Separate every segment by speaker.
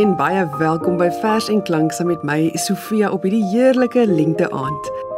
Speaker 1: en baie welkom by Vers en Klank saam met my Sofia op hierdie heerlike lente aand.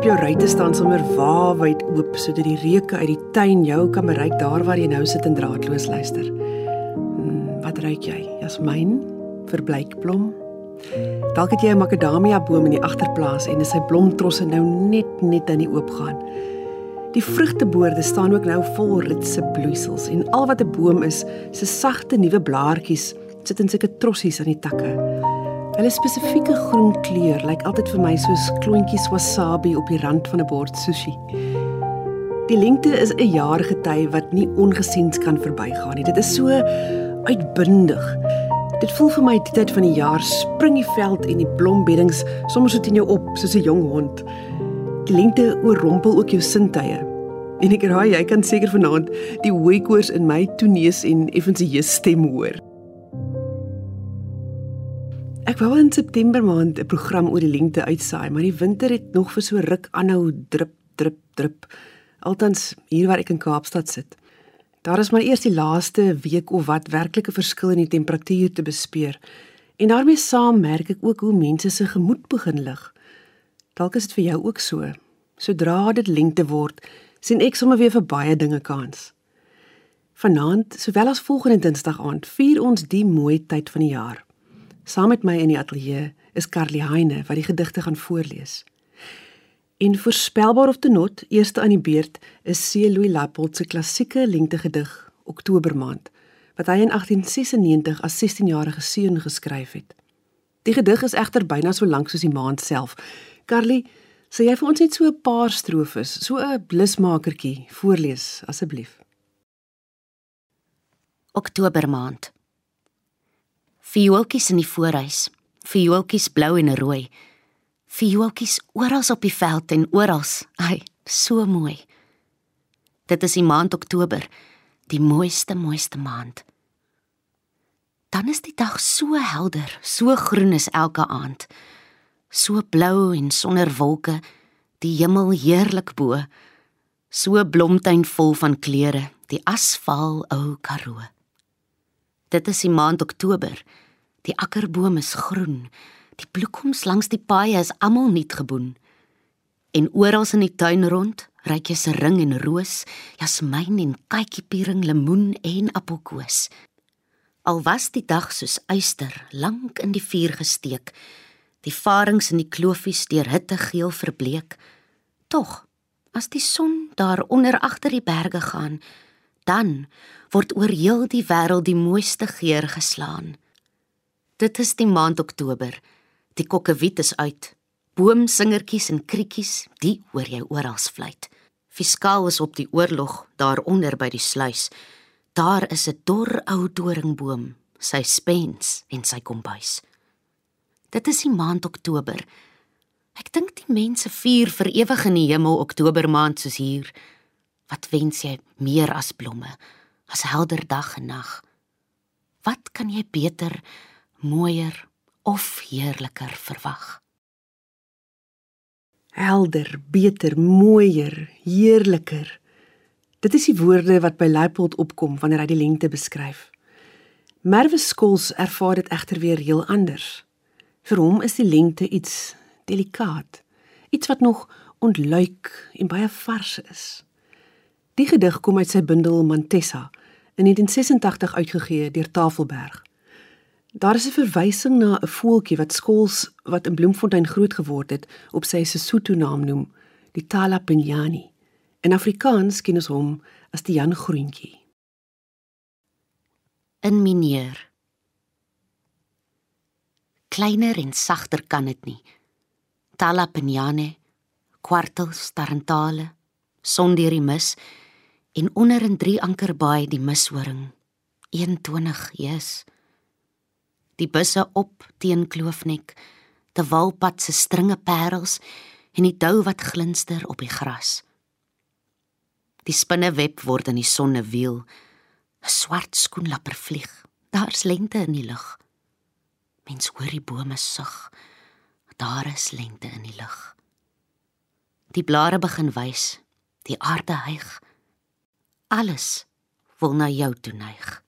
Speaker 1: Hoop jou ruitte staan sommer waawyd oop sodat die reuke uit die tuin jou kan bereik daar waar jy nou sit en draadloos luister. Hmm, wat ruik jy? Jasmyn? Verbleikblom? Dalk het jy 'n makadamia boom in die agterplaas en sy blomtrosse nou net net aan die oop gaan. Die vrugteboorde staan ook nou vol ritse bloeisels en al wat 'n boom is, se sagte nuwe blaartjies sit in sulke trossies aan die takke. Hulle spesifieke groen kleur lyk altyd vir my soos klontjies wasabi op die rand van 'n bord sushi. Die lengte is 'n jaargety wat nie ongesiens kan verbygaan nie. Dit is so uitbundig. Dit voel vir my die tyd van die jaar spring die veld en die blombeddings sommer so teen jou op soos 'n jong hond. Die lengte oorrompel ook jou sintuie. En ek raai jy kan seker vanaand die hooikoors in my toeneus en effens die stem hoor. Ek wou in September maand 'n program oor die lengte uitsaai, maar die winter het nog vir so ruk aanhou drup drup drup. Altans hier waar ek in Kaapstad sit. Daar is maar eers die laaste week of wat werklike verskil in die temperatuur te bespeer. En daarmee saam merk ek ook hoe mense se gemoed begin lig. Dalk is dit vir jou ook so. Sodra dit lengte word, sien ek sommer weer vir baie dinge kans. Vanaand, sowel as volgende Dinsdag aand, vier ons die mooi tyd van die jaar. Saam met my in die ateljee is Carly Heine wat die gedigte gaan voorlees. En voorspelbaar of te not, eerste aan die beurt is C. Louis Lappold se klassieke lengtegedig Oktobermaand wat hy in 1896 as 16-jarige seun geskryf het. Die gedig is egter byna so lank soos die maand self. Carly, sê jy vir ons net so 'n paar strofes, so 'n blismakertjie voorlees asseblief.
Speaker 2: Oktobermaand Viooltjies in die voorhuis, viooltjies blou en rooi. Viooltjies oral op die veld en oral. Ai, so mooi. Dit is die maand Oktober, die mooiste mooiste maand. Dan is die dag so helder, so groen is elke aand. So blou en sonder wolke, die hemel heerlik bo. So blomtuin vol van kleure, die asfal ou Karoo. Dit is die maand Oktober. Die akkerboom is groen. Die bloekoms langs die paaie is almal nuut geboen. En oral in die tuin rond ryk jy se ring en roos, jasmyn en kykiepering, lemoen en appelkoos. Al was die dag soos uister, lank in die vuur gesteek, die varings in die kloofies deur hitte geel verbleek, tog as die son daar onder agter die berge gaan, dan word oor heel die wêreld die mooiste geur geslaan. Dit is die maand Oktober. Die kokkewiet is uit. Boomsingertjies en krietjies, die hoor jy oral fluit. Fiskaal is op die oorlog daaronder by die sluis. Daar is 'n dor ou doringboom, sy spens en sy kombuis. Dit is die maand Oktober. Ek dink die mense vier vir ewig in die hemel Oktobermaand soos hier. Wat wens jy meer as blomme? as helder dag en nag. Wat kan jy beter, mooier of heerliker verwag?
Speaker 1: Helder, beter, mooier, heerliker. Dit is die woorde wat by Leipold opkom wanneer hy die lengte beskryf. Merwe Skols ervaar dit egter weer heel anders. Vir hom is die lengte iets delikaat, iets wat nog ontluik en baie vars is. Die gedig kom uit sy bundel Mantessa in 1986 uitgegee deur Tafelberg. Daar is 'n verwysing na 'n voeltjie wat skools wat in Bloemfontein groot geword het op sy Sesotho naam noem, die Tala Pinyani. In Afrikaans ken ons hom as die Jan Groentjie.
Speaker 2: In mineur. Kleiner en sagter kan dit nie. Tala Pinyane, kwartels tarantale, son deur die mis en onder in drie ankerbaai die mishoring 21 Jesus die busse op teen kloofnek te walpad se stringe parels en die dou wat glinster op die gras Die spinneweb word in die son 'n wiel. 'n Swart skoenlapper vlieg. Daar's lente in die lug. Mens hoor die bome sug. Daar is lente in die lug. Die blare begin wys. Die aarde hyg. Alles wil na jou toe neig.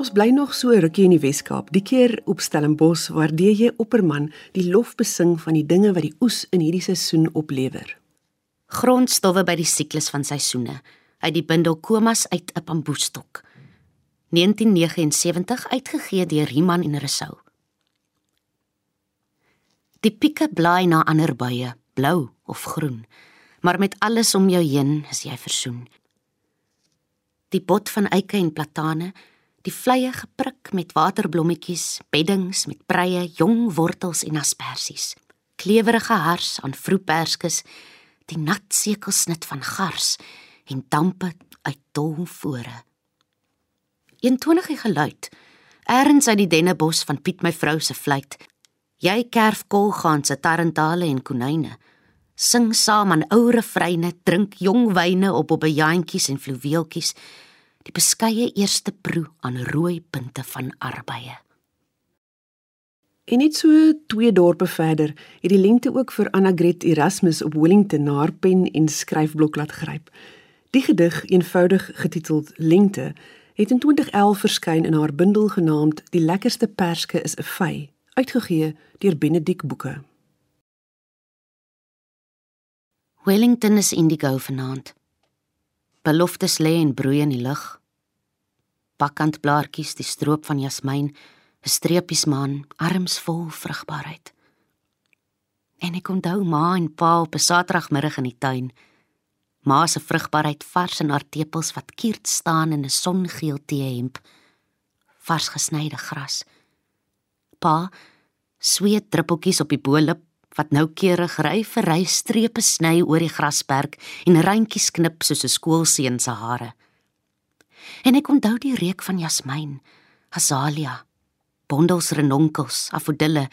Speaker 1: Ons bly nog so rukkie in die Wes-Kaap, die keer op Stellenbosch waar DJ Opperman die lof besing van die dinge wat die oes in hierdie seisoen oplewer.
Speaker 2: Grondstowwe by die siklus van seisoene uit die bundel Komas uit 'n bamboestok. 1979 uitgegee deur Riemann en Rousseau. Die pieke blaai na ander bye, blou of groen, maar met alles om jou heen is jy versoen. Die bot van eike en platane die vleye geprik met waterblommetjies, beddings met preie, jong wortels en asperges. Klewerige hars aan vroegperskes, die nat sekelsnit van gars en dampe uit dolfore. Eentonige geluid, eers uit die dennebos van Piet my vrou se fluit. Jy kerf kolgaan se tarantale en konyne. Sing saam aan ou refreine, drink jong wyne op op bejaantjies en fluweeltjies die beskeie eerste proe aan rooi punte van arbeye.
Speaker 1: En net so twee dorpe verder het die lengte ook vir Annagret Erasmus op Wellington na haar pen en skryfblok laat gryp. Die gedig, eenvoudig getiteld Lengte, het in 2011 verskyn in haar bundel genaamd Die lekkerste perske is 'n vy, uitgegee deur Benedik Boeke.
Speaker 2: Wellington is indigo vanaand. Beloftes lê en broei in die lug. Bakkant blaartjies, die stroop van jasmiin, 'n streepies maan, arms vol vrugbaarheid. En ek onthou ma en pa op 'n Saterdagmiddag in die tuin. Ma se vrugbaarheid vars in haar tepels wat kiert staan in 'n songeel teehemp. Vars gesnyde gras. Pa sweet druppeltjies op die bo-lip wat noukeurig ry vir ry strepe sny oor die grasperk en randjies knip soos 'n skoolseun se hare. En ek onthou die reuk van jasmiin, azalea, bondels renonkels, afodille,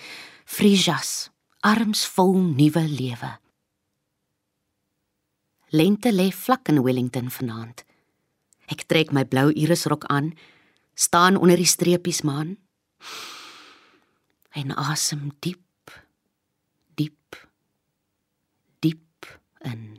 Speaker 2: frisias, arms vol nuwe lewe. Lente lê vlak in Wellington vanaand. Ek trek my blou irisrok aan, staan onder die streepies maan en asem diep in.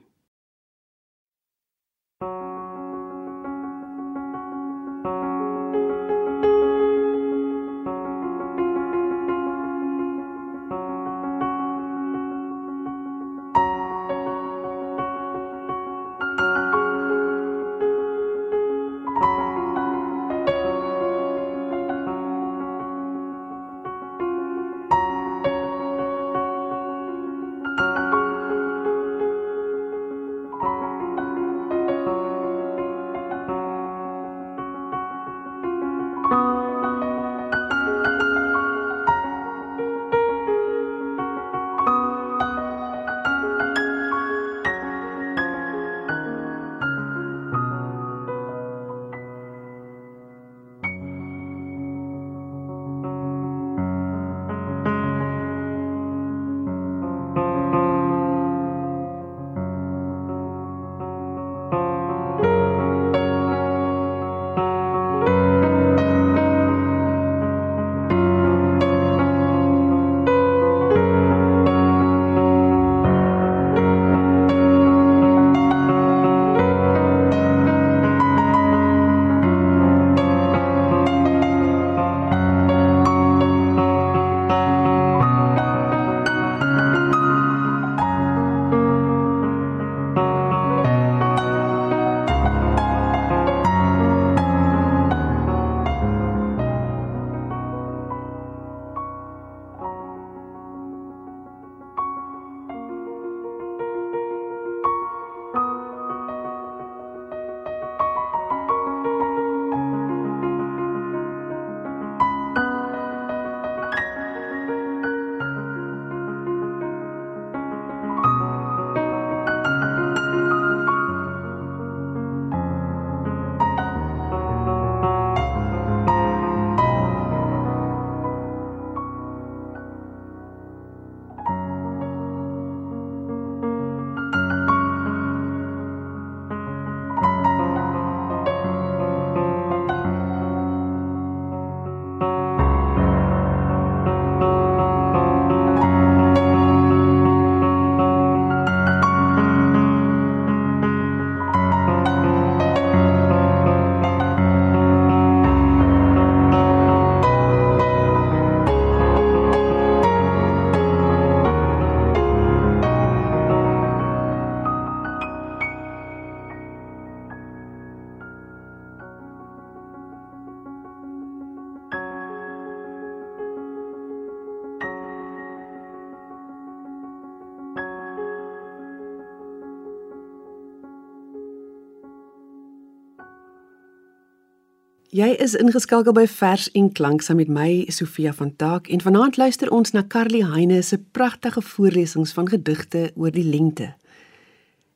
Speaker 1: Jy is ingeskakel by Vers en Klank saam met my Sofia van Taak en vanaand luister ons na Carly Heine se pragtige voorlesings van gedigte oor die lente.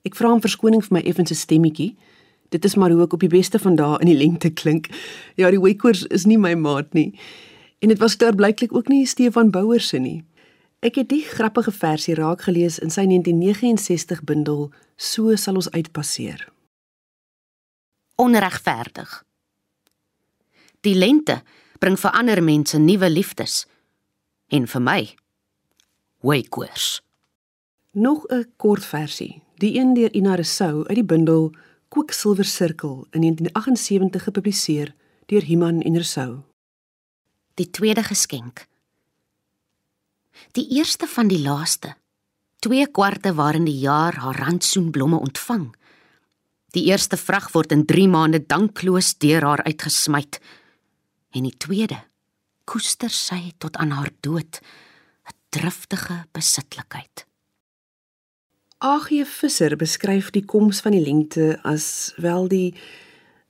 Speaker 1: Ek vra om verskoning vir my effense stemmetjie. Dit is maar hoe ek op die beste van dae in die lente klink. Ja, die weekkoers is nie my maat nie. En dit was daar blyklik ook nie Stefan Bouwer se nie. Ek het die grappige versie raak gelees in sy 1969 bundel So sal ons uitpasseer.
Speaker 2: Onregverdig. Die lente bring vir ander mense nuwe liefdes en vir my weekkoers.
Speaker 1: Nog 'n kort versie, die een deur Ina Rousseau uit die bundel Kwiksilwer Sirkel in 1978 gepubliseer deur Himan en Rousseau.
Speaker 2: Die tweede geskenk. Die eerste van die laaste. Twee kwarte waarin die jaar haar randsoenblomme ontvang. Die eerste vrag word in 3 maande dankloos deur haar uitgesmy. En die tweede koester sy tot aan haar dood 'n driftige besitlikheid.
Speaker 1: A.G. Visser beskryf die koms van die lengte as wel die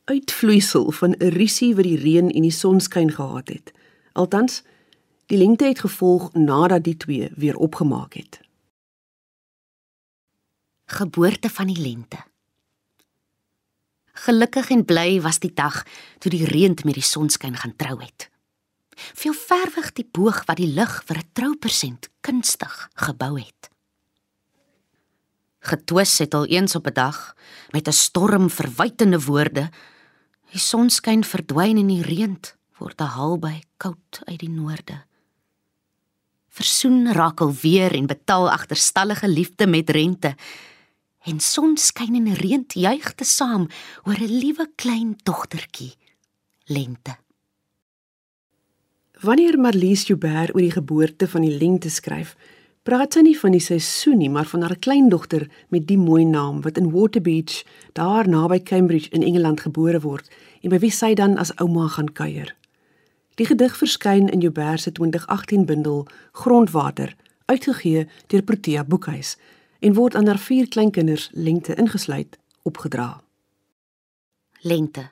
Speaker 1: uitvloeisel van 'n risie wat die reën en die sonskyn gehad het. Altans die lengte het gevolg nadat die twee weer opgemaak het.
Speaker 2: Geboorte van die lente. Gelukkig en bly was die dag toe die reën met die sonskyn gaan trou het. Veel verwig die boog wat die lig vir 'n troupersent kunstig gebou het getwis het al eens op 'n dag met 'n storm verwytende woorde. Die sonskyn verdwyn en die reën word albei koud uit die noorde. Versoen raak al weer en betaal agterstallige liefde met rente. En sonskyn en reën juig te saam oor 'n liewe klein dogtertjie, lente.
Speaker 1: Wanneer Marlies Joubert oor die geboorte van die lente skryf, praat sy nie van die seisoen nie, maar van haar kleindogter met die mooi naam wat in Waterbeach, daar naby Cambridge in Engeland gebore word en by wie sy dan as ouma gaan kuier. Die gedig verskyn in Joubert se 2018 bundel Grondwater, uitgegee deur Protea Boekhuis en word aan haar vier kleinkinders lengte ingesluit opgedra.
Speaker 2: Lengte.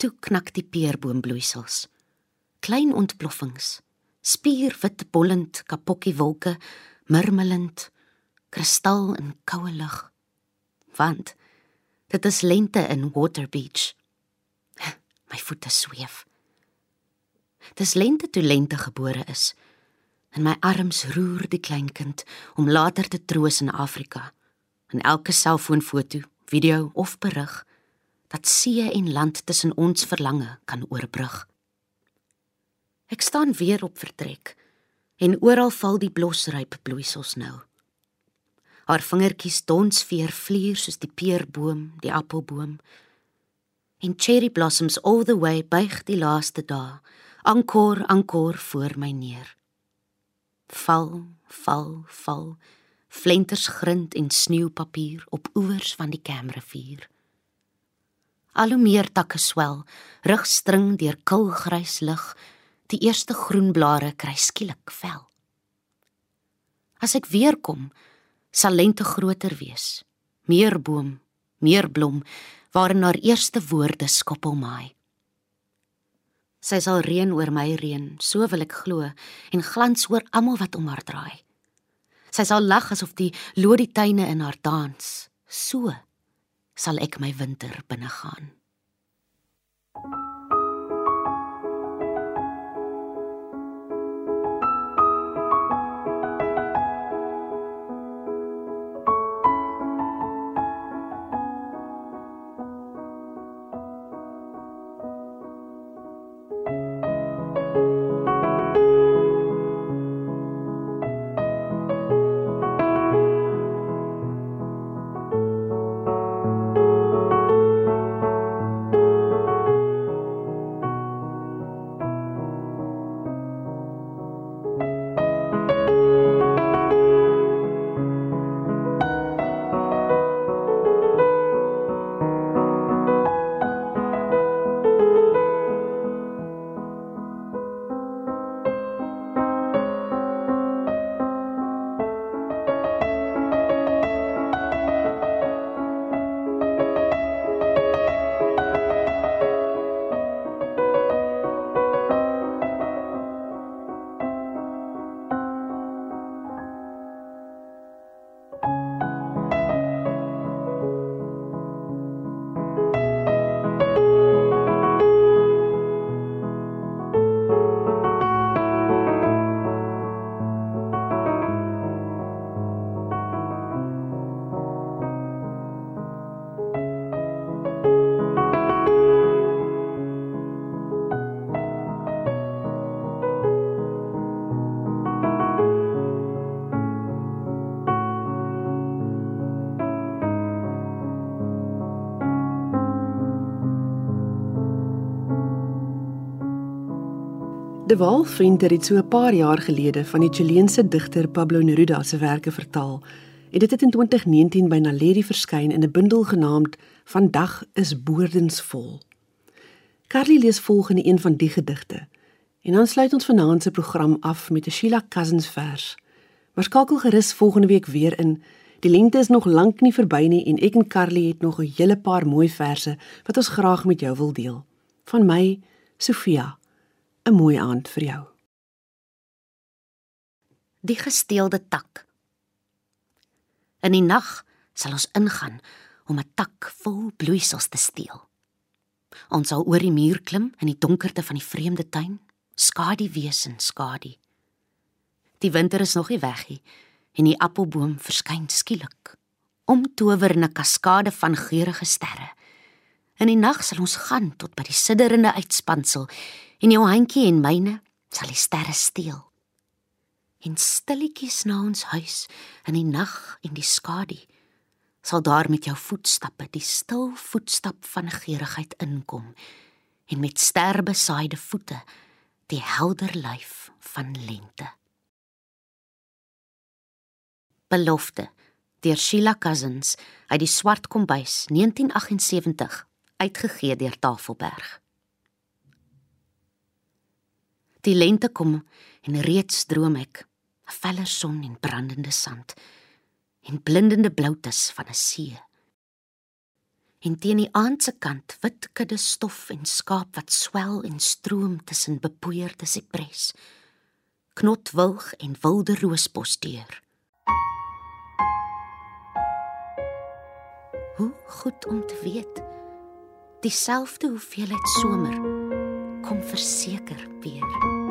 Speaker 2: Toe knak die peerboombloeisels. Klein ontploffings spierwit bollend kapokkie wolke murmelend kristal in koue lug want dit is lente in Waterbeach my voete sweef dis lente toe lente gebore is en my arms roer die kleinkind om later te troos in Afrika en elke selfoonfoto video of berig dat see en land tussen ons verlange kan oorbrug Ek staan weer op vertrek en oral val die blosryp bloeisels nou. Haar vingertjies dons veer vlier soos die peerboom, die appelboom. En cherry blossoms all the way buig die laaste dae, ankor ankor voor my neer. Val, val, val. Flenters grind en sneeupapier op oewers van die Kamrivier. Al hoe meer takke swel, rugstring deur kulgrys lig Die eerste groen blare kry skielik vel. As ek weer kom, sal lente groter wees. Meer boom, meer blom waarin haar eerste woorde skoppel maai. Sy sal reën oor my reën, so wil ek glo, en glans oor almal wat om haar draai. Sy sal lag asof die lodietuine in haar dans. So sal ek my winter binne gaan.
Speaker 1: De Waal Venter het so 'n paar jaar gelede van die Chileense digter Pablo Neruda se werke vertaal. En dit het in 2019 by Naledi verskyn in 'n bundel genaamd Vandag is boordensvol. Carly lees volgende een van die gedigte. En dan sluit ons vanaand se program af met 'n Sheila Cousins vers. Maar skakel gerus volgende week weer in. Die lengte is nog lank nie verby nie en ek en Carly het nog 'n hele paar mooi verse wat ons graag met jou wil deel. Van my, Sofia. 'n Mooi aand vir jou.
Speaker 2: Die gesteelde tak. In die nag sal ons ingaan om 'n tak vol bloeisels te steel. Ons sal oor die muur klim in die donkerte van die vreemde tuin, skadu wees en skadu. Die winter is nog nie weg nie en die appelboom verskyn skielik, omtower in 'n kaskade van geurende sterre. In die nag sal ons gaan tot by die sidderende uitspansel en jou handjie en myne sal die sterre steel. En stilletjies na ons huis in die nag en die skadu sal daar met jou voetstappe die stil voetstap van geurigheid inkom en met sterbesaaide voete die helder lyf van lente. Belofte deur Sheila Cousins uit die Swart Kombuis 1978 uitgegee deur Tafelberg. Die lente kom en reeds droom ek 'n feller son en brandende sand en blindende bloutes van 'n see. En teen die aand se kant wit kudde stof en skaap wat swel en stroom tussen bepoeierde sipres. Knotwilg en wilde roosbos deur. Hoe goed om te weet. Dieselfde hoeveelheid somer kom verseker weer.